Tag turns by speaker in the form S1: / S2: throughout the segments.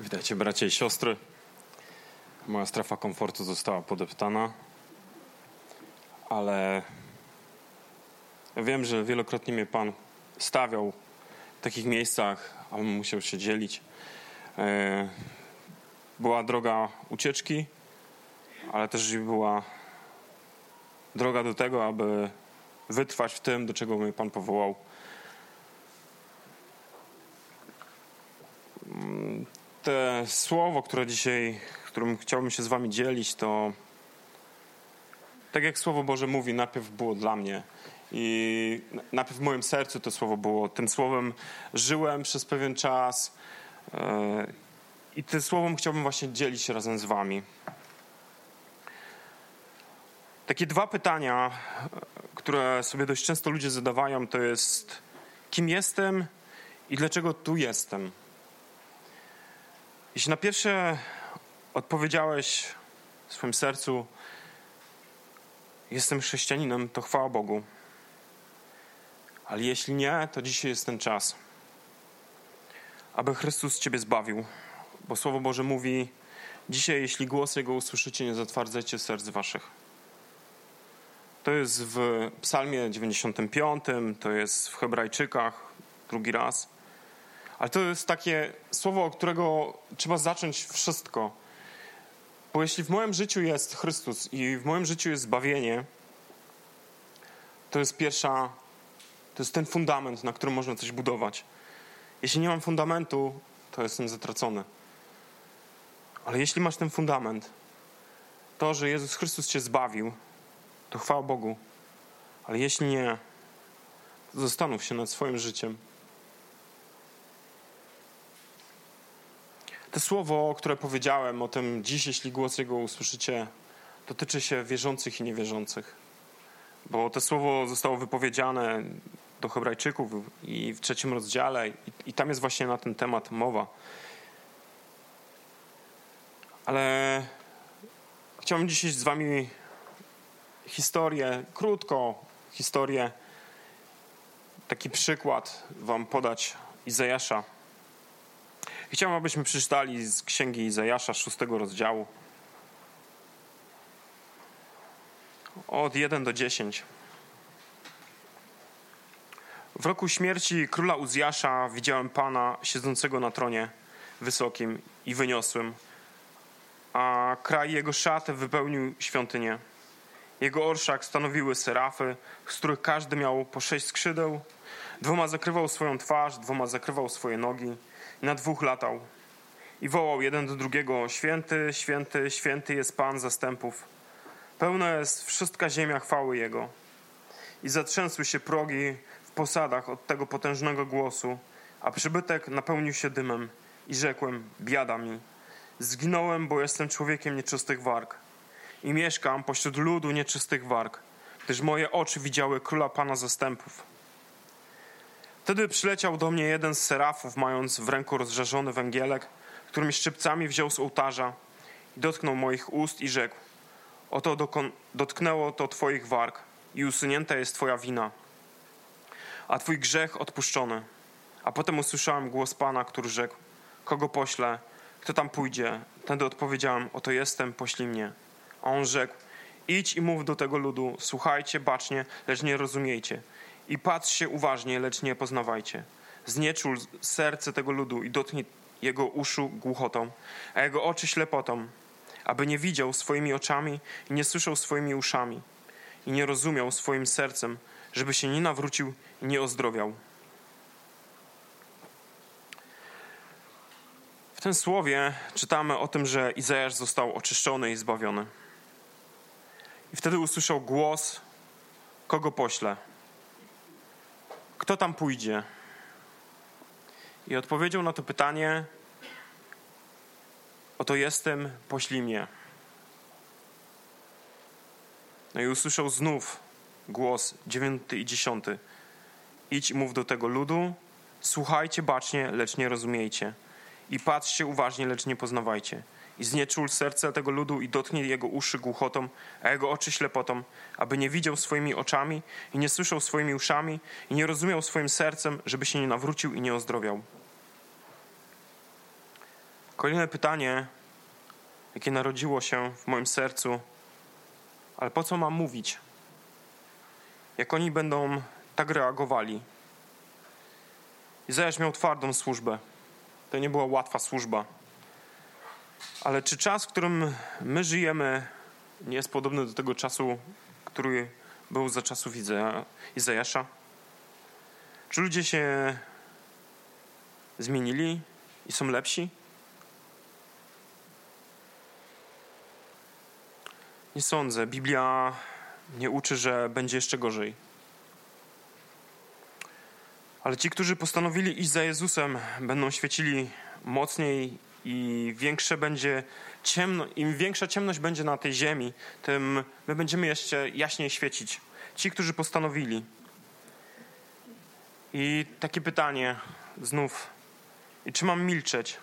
S1: Witajcie bracia i siostry. Moja strefa komfortu została podeptana, ale ja wiem, że wielokrotnie mnie Pan stawiał w takich miejscach, a musiał się dzielić. E, była droga ucieczki, ale też była droga do tego, aby wytrwać w tym, do czego mnie Pan powołał. Te słowo, które dzisiaj, którym chciałbym się z wami dzielić, to tak jak Słowo Boże mówi, najpierw było dla mnie. I najpierw w moim sercu to słowo było. Tym słowem żyłem przez pewien czas. E, I tym słowem chciałbym właśnie dzielić się razem z wami. Takie dwa pytania, które sobie dość często ludzie zadawają, to jest kim jestem i dlaczego tu jestem. Jeśli na pierwsze odpowiedziałeś w swoim sercu, jestem chrześcijaninem, to chwała Bogu. Ale jeśli nie, to dzisiaj jest ten czas, aby Chrystus Ciebie zbawił. Bo Słowo Boże mówi, dzisiaj jeśli głos Jego usłyszycie, nie zatwardzajcie serc Waszych. To jest w psalmie 95, to jest w Hebrajczykach drugi raz. Ale to jest takie słowo, od którego trzeba zacząć wszystko. Bo jeśli w moim życiu jest Chrystus i w moim życiu jest zbawienie, to jest pierwsza, to jest ten fundament, na którym można coś budować. Jeśli nie mam fundamentu, to jestem zatracony. Ale jeśli masz ten fundament, to, że Jezus Chrystus cię zbawił, to chwała Bogu. Ale jeśli nie, to zastanów się nad swoim życiem. To słowo, które powiedziałem o tym dziś, jeśli głos Jego usłyszycie, dotyczy się wierzących i niewierzących. Bo to słowo zostało wypowiedziane do Hebrajczyków i w trzecim rozdziale, i, i tam jest właśnie na ten temat mowa. Ale chciałbym dzisiaj z Wami historię, krótko historię, taki przykład Wam podać Izajasza Chciałbym, abyśmy przeczytali z księgi Izajasza, szóstego rozdziału. Od 1 do 10. W roku śmierci króla Uzjasza widziałem Pana siedzącego na tronie wysokim i wyniosłym, a kraj jego szat wypełnił świątynię. Jego orszak stanowiły serafy, z których każdy miał po sześć skrzydeł. Dwoma zakrywał swoją twarz, dwoma zakrywał swoje nogi na dwóch latał. I wołał jeden do drugiego: Święty, święty, święty jest Pan zastępów. Pełna jest wszystka ziemia chwały Jego. I zatrzęsły się progi w posadach od tego potężnego głosu, a przybytek napełnił się dymem. I rzekłem: Biada mi. Zginąłem, bo jestem człowiekiem nieczystych warg. I mieszkam pośród ludu nieczystych warg, gdyż moje oczy widziały króla Pana zastępów. Wtedy przyleciał do mnie jeden z serafów, mając w ręku rozżarzony węgielek, którym szczypcami wziął z ołtarza i dotknął moich ust i rzekł: Oto dotknęło to twoich warg i usunięta jest twoja wina, a twój grzech odpuszczony. A potem usłyszałem głos Pana, który rzekł: Kogo poślę? Kto tam pójdzie? Wtedy odpowiedziałem: Oto jestem, poślij mnie. A on rzekł: Idź i mów do tego ludu: Słuchajcie bacznie, lecz nie rozumiejcie i patrzcie uważnie, lecz nie poznawajcie. Znieczul serce tego ludu i dotknij jego uszu głuchotą, a jego oczy ślepotą, aby nie widział swoimi oczami i nie słyszał swoimi uszami i nie rozumiał swoim sercem, żeby się nie nawrócił i nie ozdrowiał. W tym słowie czytamy o tym, że Izajasz został oczyszczony i zbawiony. I wtedy usłyszał głos, kogo pośle. Kto tam pójdzie? I odpowiedział na to pytanie: Oto jestem, poślij mnie. No i usłyszał znów głos dziewiąty i dziesiąty. Idź i mów do tego ludu, słuchajcie bacznie, lecz nie rozumiejcie. I patrzcie uważnie, lecz nie poznawajcie i znieczul serce tego ludu i dotknie jego uszy głuchotą, a jego oczy ślepotą, aby nie widział swoimi oczami i nie słyszał swoimi uszami i nie rozumiał swoim sercem, żeby się nie nawrócił i nie ozdrowiał. Kolejne pytanie, jakie narodziło się w moim sercu, ale po co mam mówić? Jak oni będą tak reagowali? Izajasz miał twardą służbę. To nie była łatwa służba. Ale czy czas, w którym my żyjemy, nie jest podobny do tego czasu, który był za czasów Izajasza? Czy ludzie się zmienili i są lepsi? Nie sądzę. Biblia nie uczy, że będzie jeszcze gorzej. Ale ci, którzy postanowili iść za Jezusem, będą świecili mocniej i większe będzie ciemno, im większa ciemność będzie na tej ziemi, tym my będziemy jeszcze jaśniej świecić. Ci, którzy postanowili. I takie pytanie znów. I czy mam milczeć?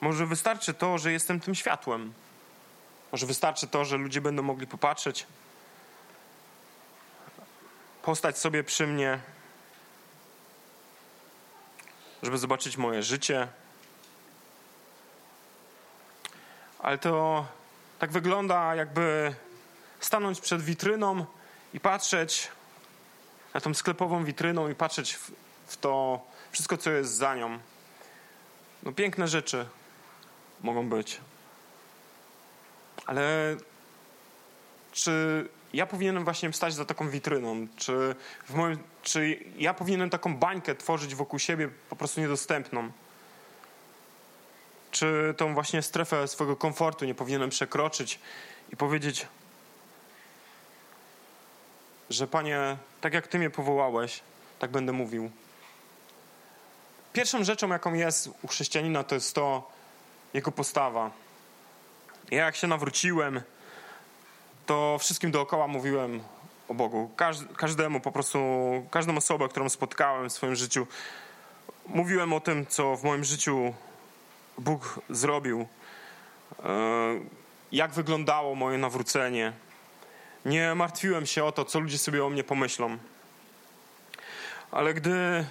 S1: Może wystarczy to, że jestem tym światłem. Może wystarczy to, że ludzie będą mogli popatrzeć, postać sobie przy mnie, żeby zobaczyć moje życie. Ale to tak wygląda, jakby stanąć przed witryną i patrzeć na tą sklepową witryną i patrzeć w, w to wszystko, co jest za nią. No piękne rzeczy mogą być. Ale czy ja powinienem właśnie stać za taką witryną? Czy, moim, czy ja powinienem taką bańkę tworzyć wokół siebie po prostu niedostępną? Czy tą właśnie strefę swojego komfortu nie powinienem przekroczyć i powiedzieć, że Panie, tak jak Ty mnie powołałeś, tak będę mówił. Pierwszą rzeczą, jaką jest u chrześcijanina, to jest to jego postawa. Ja jak się nawróciłem, to wszystkim dookoła mówiłem o Bogu. każdemu po prostu, każdą osobę, którą spotkałem w swoim życiu, mówiłem o tym, co w moim życiu Bóg zrobił. E, jak wyglądało moje nawrócenie. Nie martwiłem się o to, co ludzie sobie o mnie pomyślą. Ale gdy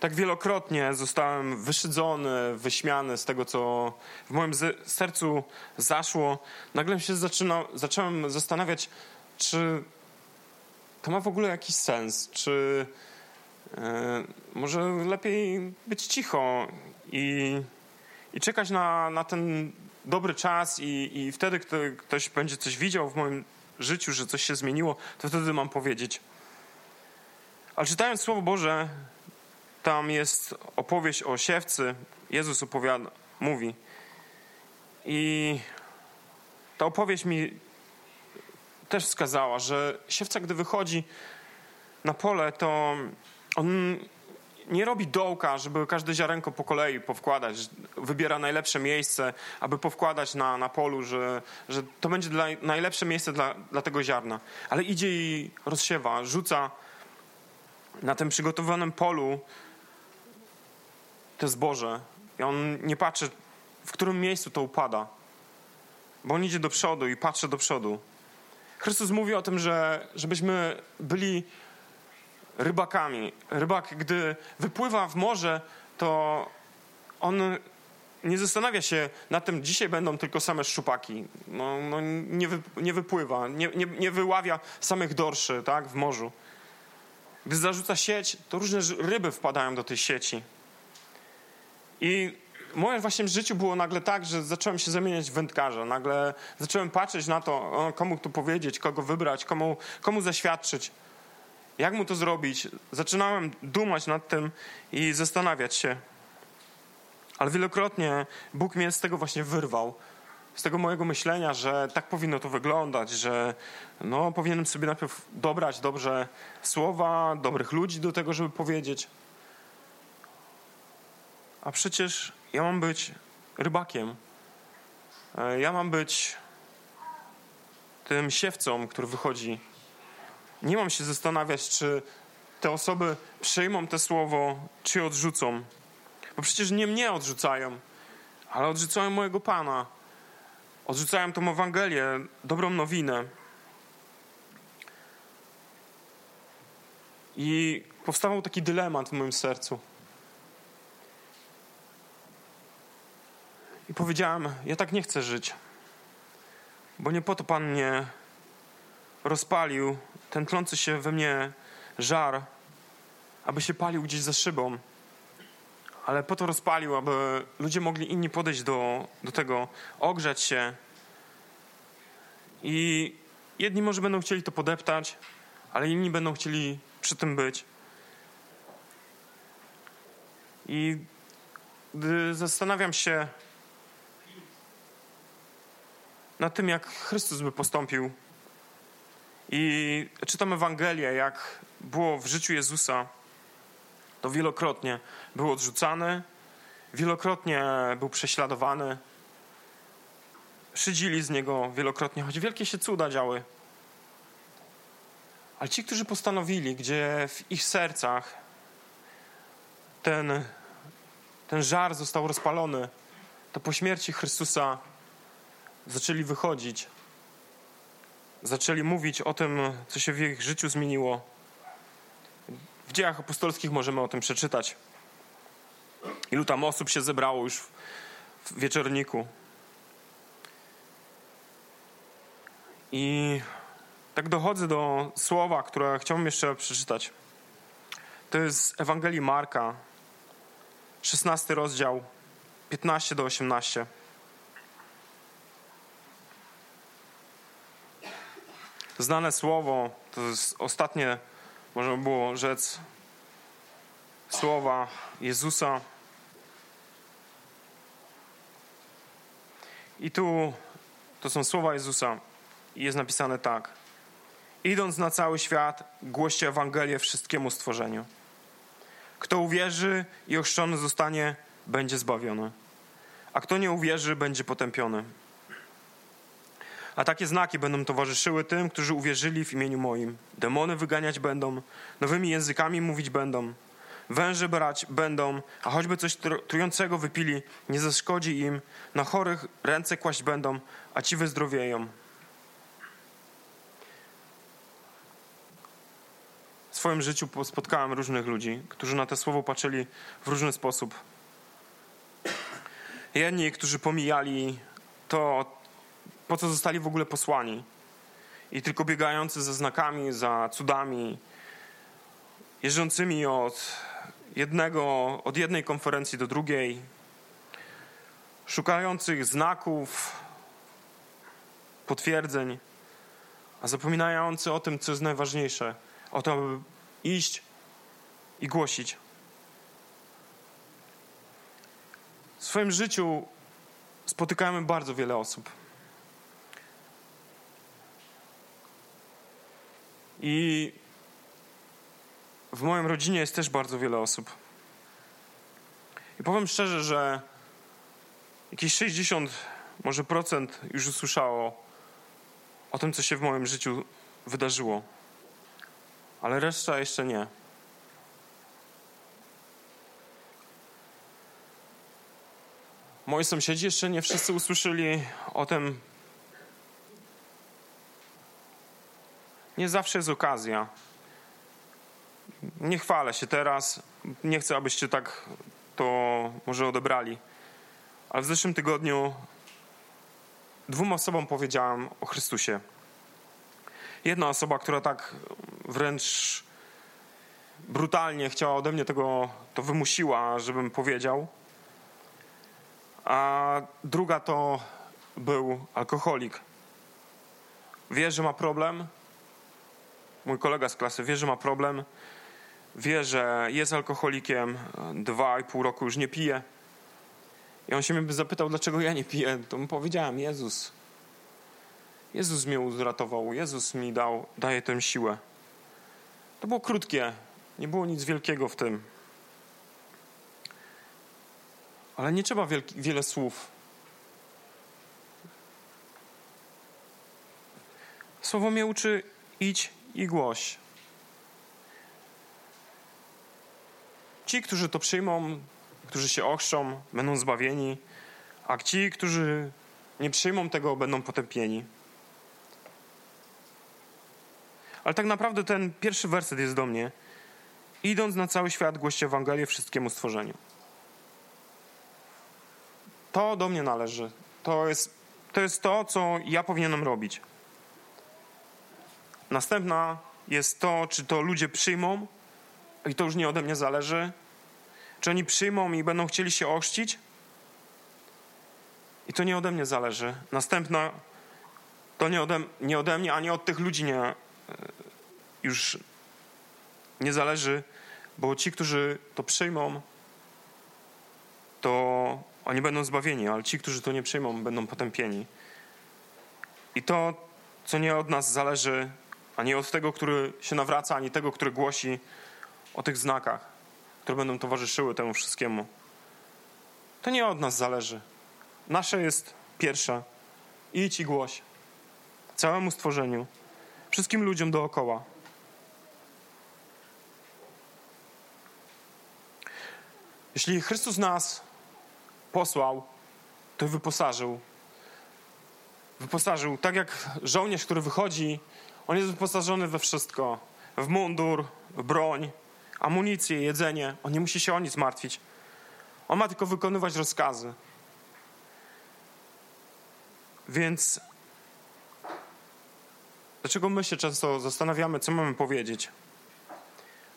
S1: tak wielokrotnie zostałem wyszydzony, wyśmiany z tego, co w moim sercu zaszło, nagle się zaczyna, zacząłem zastanawiać, czy to ma w ogóle jakiś sens, czy e, może lepiej być cicho i, i czekać na, na ten dobry czas i, i wtedy, gdy ktoś będzie coś widział w moim życiu, że coś się zmieniło, to wtedy mam powiedzieć. Ale czytając Słowo Boże, tam jest opowieść o siewcy. Jezus opowiada, mówi. I ta opowieść mi też wskazała, że siewca, gdy wychodzi na pole, to on nie robi dołka, żeby każde ziarenko po kolei powkładać. Wybiera najlepsze miejsce, aby powkładać na, na polu, że, że to będzie dla, najlepsze miejsce dla, dla tego ziarna. Ale idzie i rozsiewa, rzuca na tym przygotowanym polu to zboże. I on nie patrzy, w którym miejscu to upada. Bo on idzie do przodu i patrzy do przodu. Chrystus mówi o tym, że żebyśmy byli rybakami. Rybak, gdy wypływa w morze, to on nie zastanawia się nad tym, dzisiaj będą tylko same szczupaki. No, no nie, wy, nie, wypływa, nie, nie, nie, wyławia samych dorszy tak, w morzu. Gdy zarzuca sieć, to różne ryby wpadają do tej sieci. I moje właśnie w życiu było nagle tak, że zacząłem się zamieniać w wędkarza. Nagle zacząłem patrzeć na to, komu tu powiedzieć, kogo wybrać, komu, komu zaświadczyć. Jak mu to zrobić? Zaczynałem dumać nad tym i zastanawiać się. Ale wielokrotnie Bóg mnie z tego właśnie wyrwał. Z tego mojego myślenia, że tak powinno to wyglądać, że no, powinienem sobie najpierw dobrać dobrze słowa, dobrych ludzi do tego, żeby powiedzieć. A przecież ja mam być rybakiem. E, ja mam być tym siewcą, który wychodzi nie mam się zastanawiać, czy te osoby przyjmą to słowo, czy odrzucą. Bo przecież nie mnie odrzucają, ale odrzucają mojego Pana. Odrzucają tą Ewangelię, dobrą nowinę. I powstawał taki dylemat w moim sercu. I powiedziałem: Ja tak nie chcę żyć, bo nie po to Pan mnie rozpalił, ten tlący się we mnie żar, aby się palił gdzieś za szybą, ale po to rozpalił, aby ludzie mogli inni podejść do, do tego, ogrzać się. I jedni może będą chcieli to podeptać, ale inni będą chcieli przy tym być. I zastanawiam się nad tym, jak Chrystus by postąpił, i czytam Ewangelię, jak było w życiu Jezusa, to wielokrotnie był odrzucany, wielokrotnie był prześladowany, szydzili z niego wielokrotnie, choć wielkie się cuda działy. Ale ci, którzy postanowili, gdzie w ich sercach ten, ten żar został rozpalony, to po śmierci Chrystusa zaczęli wychodzić. Zaczęli mówić o tym, co się w ich życiu zmieniło. W dziejach apostolskich możemy o tym przeczytać. Ilu tam osób się zebrało już w wieczorniku. I tak dochodzę do słowa, które chciałbym jeszcze przeczytać. To jest Ewangelii Marka, 16 rozdział, 15 do 18. Znane słowo, to jest ostatnie, można by było rzec, słowa Jezusa. I tu to są słowa Jezusa. I jest napisane tak. Idąc na cały świat, głoście Ewangelię wszystkiemu stworzeniu. Kto uwierzy i ochrzczony zostanie, będzie zbawiony. A kto nie uwierzy, będzie potępiony. A takie znaki będą towarzyszyły tym, którzy uwierzyli w imieniu moim. Demony wyganiać będą, nowymi językami mówić będą, węże brać będą, a choćby coś trującego wypili, nie zaszkodzi im, na chorych ręce kłaść będą, a ci wyzdrowieją. W swoim życiu spotkałem różnych ludzi, którzy na te słowo patrzyli w różny sposób. Jedni, którzy pomijali to, po co zostali w ogóle posłani. I tylko biegający za znakami, za cudami, jeżdżącymi od jednego, od jednej konferencji do drugiej, szukających znaków, potwierdzeń, a zapominający o tym, co jest najważniejsze, o to, aby iść i głosić. W swoim życiu spotykamy bardzo wiele osób. I w moim rodzinie jest też bardzo wiele osób. I powiem szczerze, że jakieś 60 może procent już usłyszało o tym, co się w moim życiu wydarzyło. Ale reszta jeszcze nie. Moi sąsiedzi jeszcze nie wszyscy usłyszeli o tym, Nie zawsze jest okazja. Nie chwalę się teraz. Nie chcę, abyście tak to może odebrali. Ale w zeszłym tygodniu dwóm osobom powiedziałem o Chrystusie. Jedna osoba, która tak wręcz brutalnie chciała ode mnie tego, to wymusiła, żebym powiedział. A druga to był alkoholik. Wie, że ma problem, mój kolega z klasy wie, że ma problem, wie, że jest alkoholikiem, dwa i pół roku już nie pije. I on się mnie zapytał, dlaczego ja nie piję. To mu powiedziałem, Jezus. Jezus mnie uratował, Jezus mi dał, daje tę siłę. To było krótkie, nie było nic wielkiego w tym. Ale nie trzeba wielki, wiele słów. Słowo mnie uczy idź i głoś. Ci, którzy to przyjmą, którzy się ochrzczą, będą zbawieni, a ci, którzy nie przyjmą tego, będą potępieni. Ale tak naprawdę ten pierwszy werset jest do mnie. Idąc na cały świat, głoście Ewangelię wszystkiemu stworzeniu. to do mnie należy. To jest, to jest to, co ja powinienem robić. Następna jest to, czy to ludzie przyjmą, i to już nie ode mnie zależy, czy oni przyjmą i będą chcieli się ościć, i to nie ode mnie zależy. Następna, to nie ode, nie ode mnie, ani od tych ludzi nie, e, już nie zależy, bo ci, którzy to przyjmą, to oni będą zbawieni, ale ci, którzy to nie przyjmą, będą potępieni. I to, co nie od nas zależy, ani od tego, który się nawraca, ani tego, który głosi o tych znakach, które będą towarzyszyły temu wszystkiemu. To nie od nas zależy. Nasze jest pierwsze. Idź i głoś. Całemu stworzeniu. Wszystkim ludziom dookoła. Jeśli Chrystus nas posłał, to wyposażył. Wyposażył, tak jak żołnierz, który wychodzi, on jest wyposażony we wszystko. W mundur, w broń, amunicję, jedzenie. On nie musi się o nic martwić. On ma tylko wykonywać rozkazy. Więc dlaczego my się często zastanawiamy, co mamy powiedzieć?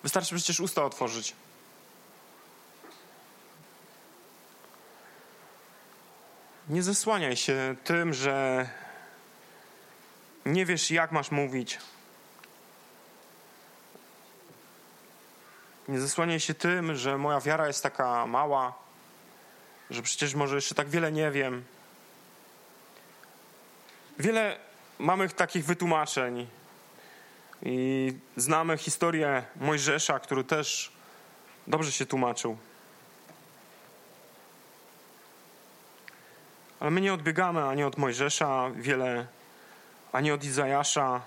S1: Wystarczy przecież usta otworzyć. Nie zasłaniaj się tym, że nie wiesz, jak masz mówić. Nie zasłaniaj się tym, że moja wiara jest taka mała, że przecież może jeszcze tak wiele nie wiem. Wiele mamy takich wytłumaczeń i znamy historię Mojżesza, który też dobrze się tłumaczył. Ale my nie odbiegamy ani od Mojżesza wiele, ani od Izajasza.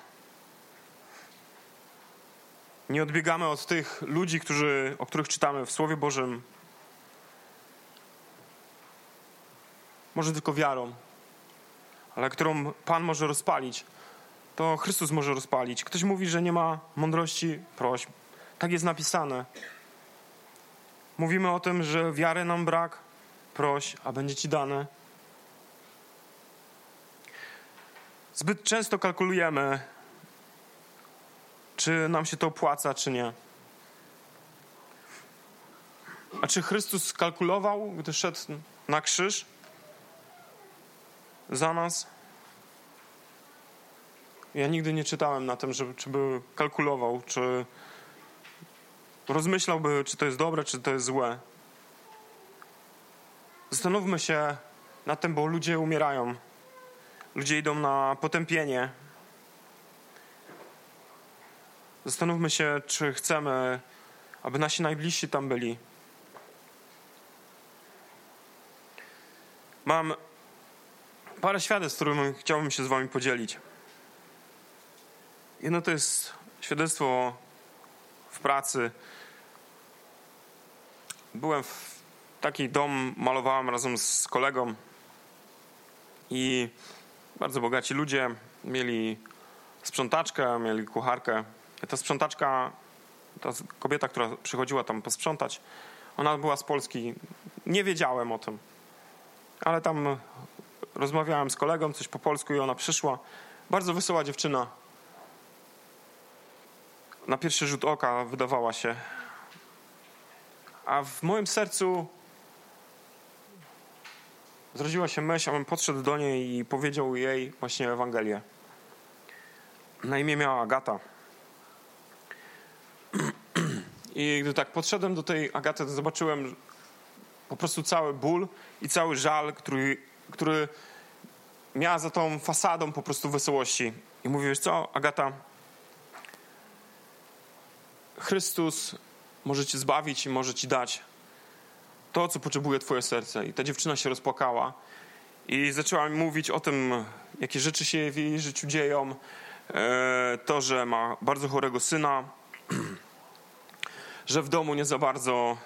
S1: Nie odbiegamy od tych ludzi, którzy, o których czytamy w Słowie Bożym. Może tylko wiarą, ale którą Pan może rozpalić. To Chrystus może rozpalić. Ktoś mówi, że nie ma mądrości, proś. Tak jest napisane. Mówimy o tym, że wiary nam brak, proś, a będzie ci dane. Zbyt często kalkulujemy, czy nam się to opłaca, czy nie. A czy Chrystus kalkulował, gdy szedł na krzyż za nas? Ja nigdy nie czytałem na tym, żeby, czy by kalkulował, czy rozmyślałby, czy to jest dobre, czy to jest złe. Zastanówmy się nad tym, bo ludzie umierają. Ludzie idą na potępienie. Zastanówmy się, czy chcemy, aby nasi najbliżsi tam byli. Mam parę świadectw, którymi chciałbym się z Wami podzielić. Jedno to jest świadectwo w pracy. Byłem w taki dom, malowałem razem z kolegą i bardzo bogaci ludzie mieli sprzątaczkę, mieli kucharkę. Ta sprzątaczka, ta kobieta, która przychodziła tam posprzątać, ona była z Polski. Nie wiedziałem o tym, ale tam rozmawiałem z kolegą coś po polsku i ona przyszła. Bardzo wesoła dziewczyna. Na pierwszy rzut oka wydawała się. A w moim sercu zrodziła się myśl, abym podszedł do niej i powiedział jej właśnie Ewangelię. Na imię miała Agata. I gdy tak podszedłem do tej Agaty, to zobaczyłem po prostu cały ból i cały żal, który, który miała za tą fasadą po prostu wesołości. I mówię, wiesz co, Agata, Chrystus może cię zbawić i może ci dać to, co potrzebuje twoje serce. I ta dziewczyna się rozpłakała i zaczęła mi mówić o tym, jakie rzeczy się w jej życiu dzieją. E, to, że ma bardzo chorego syna, że w domu nie za bardzo.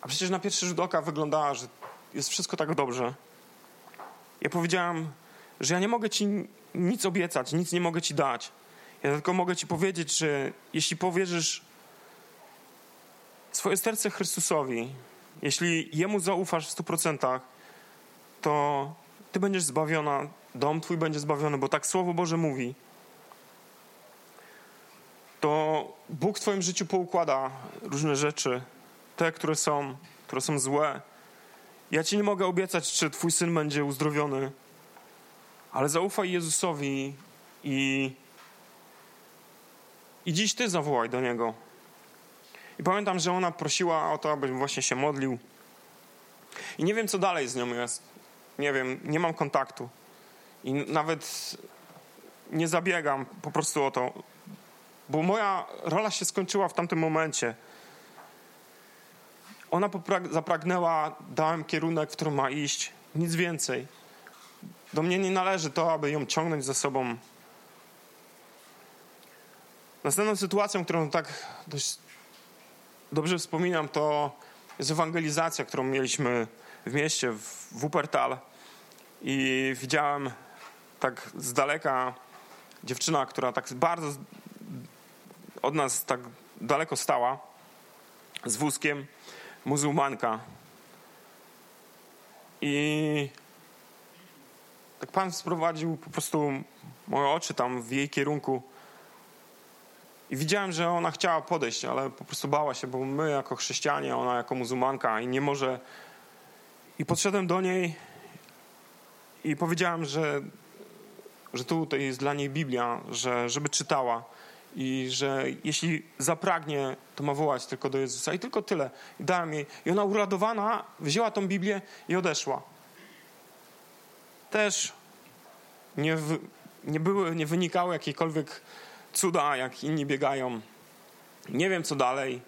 S1: A przecież na pierwszy rzut oka wyglądała, że jest wszystko tak dobrze. Ja powiedziałam, że ja nie mogę ci nic obiecać, nic nie mogę ci dać. Ja tylko mogę ci powiedzieć, że jeśli powierzysz swoje serce Chrystusowi, jeśli Jemu zaufasz w stu procentach, to Ty będziesz zbawiona, dom Twój będzie zbawiony, bo tak Słowo Boże mówi. To Bóg w Twoim życiu poukłada różne rzeczy, te, które są, które są złe. Ja Ci nie mogę obiecać, czy Twój syn będzie uzdrowiony, ale zaufaj Jezusowi i, i dziś Ty zawołaj do Niego. I pamiętam, że ona prosiła o to, abym właśnie się modlił. I nie wiem, co dalej z nią jest. Nie wiem, nie mam kontaktu. I nawet nie zabiegam po prostu o to, bo moja rola się skończyła w tamtym momencie. Ona zapragnęła, dałem kierunek, w którym ma iść, nic więcej. Do mnie nie należy to, aby ją ciągnąć za sobą. Następną sytuacją, którą tak dość dobrze wspominam, to jest ewangelizacja, którą mieliśmy w mieście, w Wuppertal. I widziałem tak z daleka dziewczyna, która tak bardzo od nas tak daleko stała, z wózkiem, muzułmanka. I tak Pan sprowadził po prostu moje oczy tam w jej kierunku. I widziałem, że ona chciała podejść, ale po prostu bała się, bo my jako chrześcijanie, ona jako muzułmanka i nie może. I podszedłem do niej i powiedziałem, że, że tutaj jest dla niej Biblia, że, żeby czytała i że jeśli zapragnie, to ma wołać tylko do Jezusa i tylko tyle. I dałem jej. I ona uradowana wzięła tą Biblię i odeszła. Też nie, w, nie, były, nie wynikały jakiekolwiek cuda, jak inni biegają. Nie wiem, co dalej.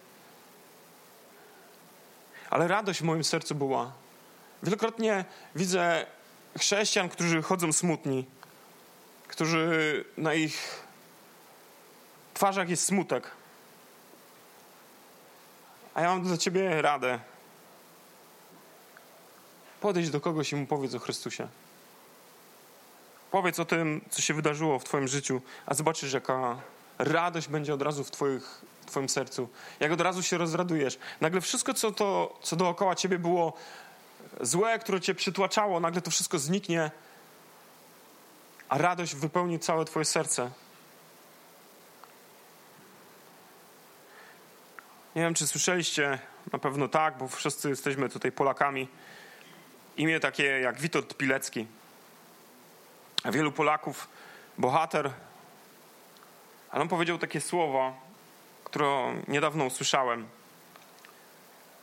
S1: Ale radość w moim sercu była. Wielokrotnie widzę chrześcijan, którzy chodzą smutni, którzy na ich twarzach jest smutek. A ja mam dla ciebie radę. Podejdź do kogoś i mu powiedz o Chrystusie. Powiedz o tym, co się wydarzyło w Twoim życiu, a zobaczysz, jaka radość będzie od razu w, twoich, w Twoim sercu. Jak od razu się rozradujesz. Nagle wszystko, co, to, co dookoła Ciebie było złe, które Cię przytłaczało, nagle to wszystko zniknie, a radość wypełni całe Twoje serce. Nie wiem, czy słyszeliście, na pewno tak, bo wszyscy jesteśmy tutaj Polakami. Imię takie jak Witold Pilecki. Wielu Polaków, bohater, ale on powiedział takie słowa, które niedawno usłyszałem.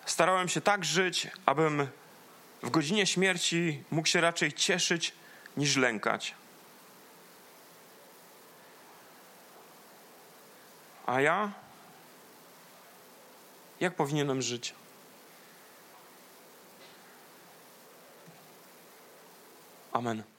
S1: Starałem się tak żyć, abym w godzinie śmierci mógł się raczej cieszyć niż lękać. A ja jak powinienem żyć? Amen.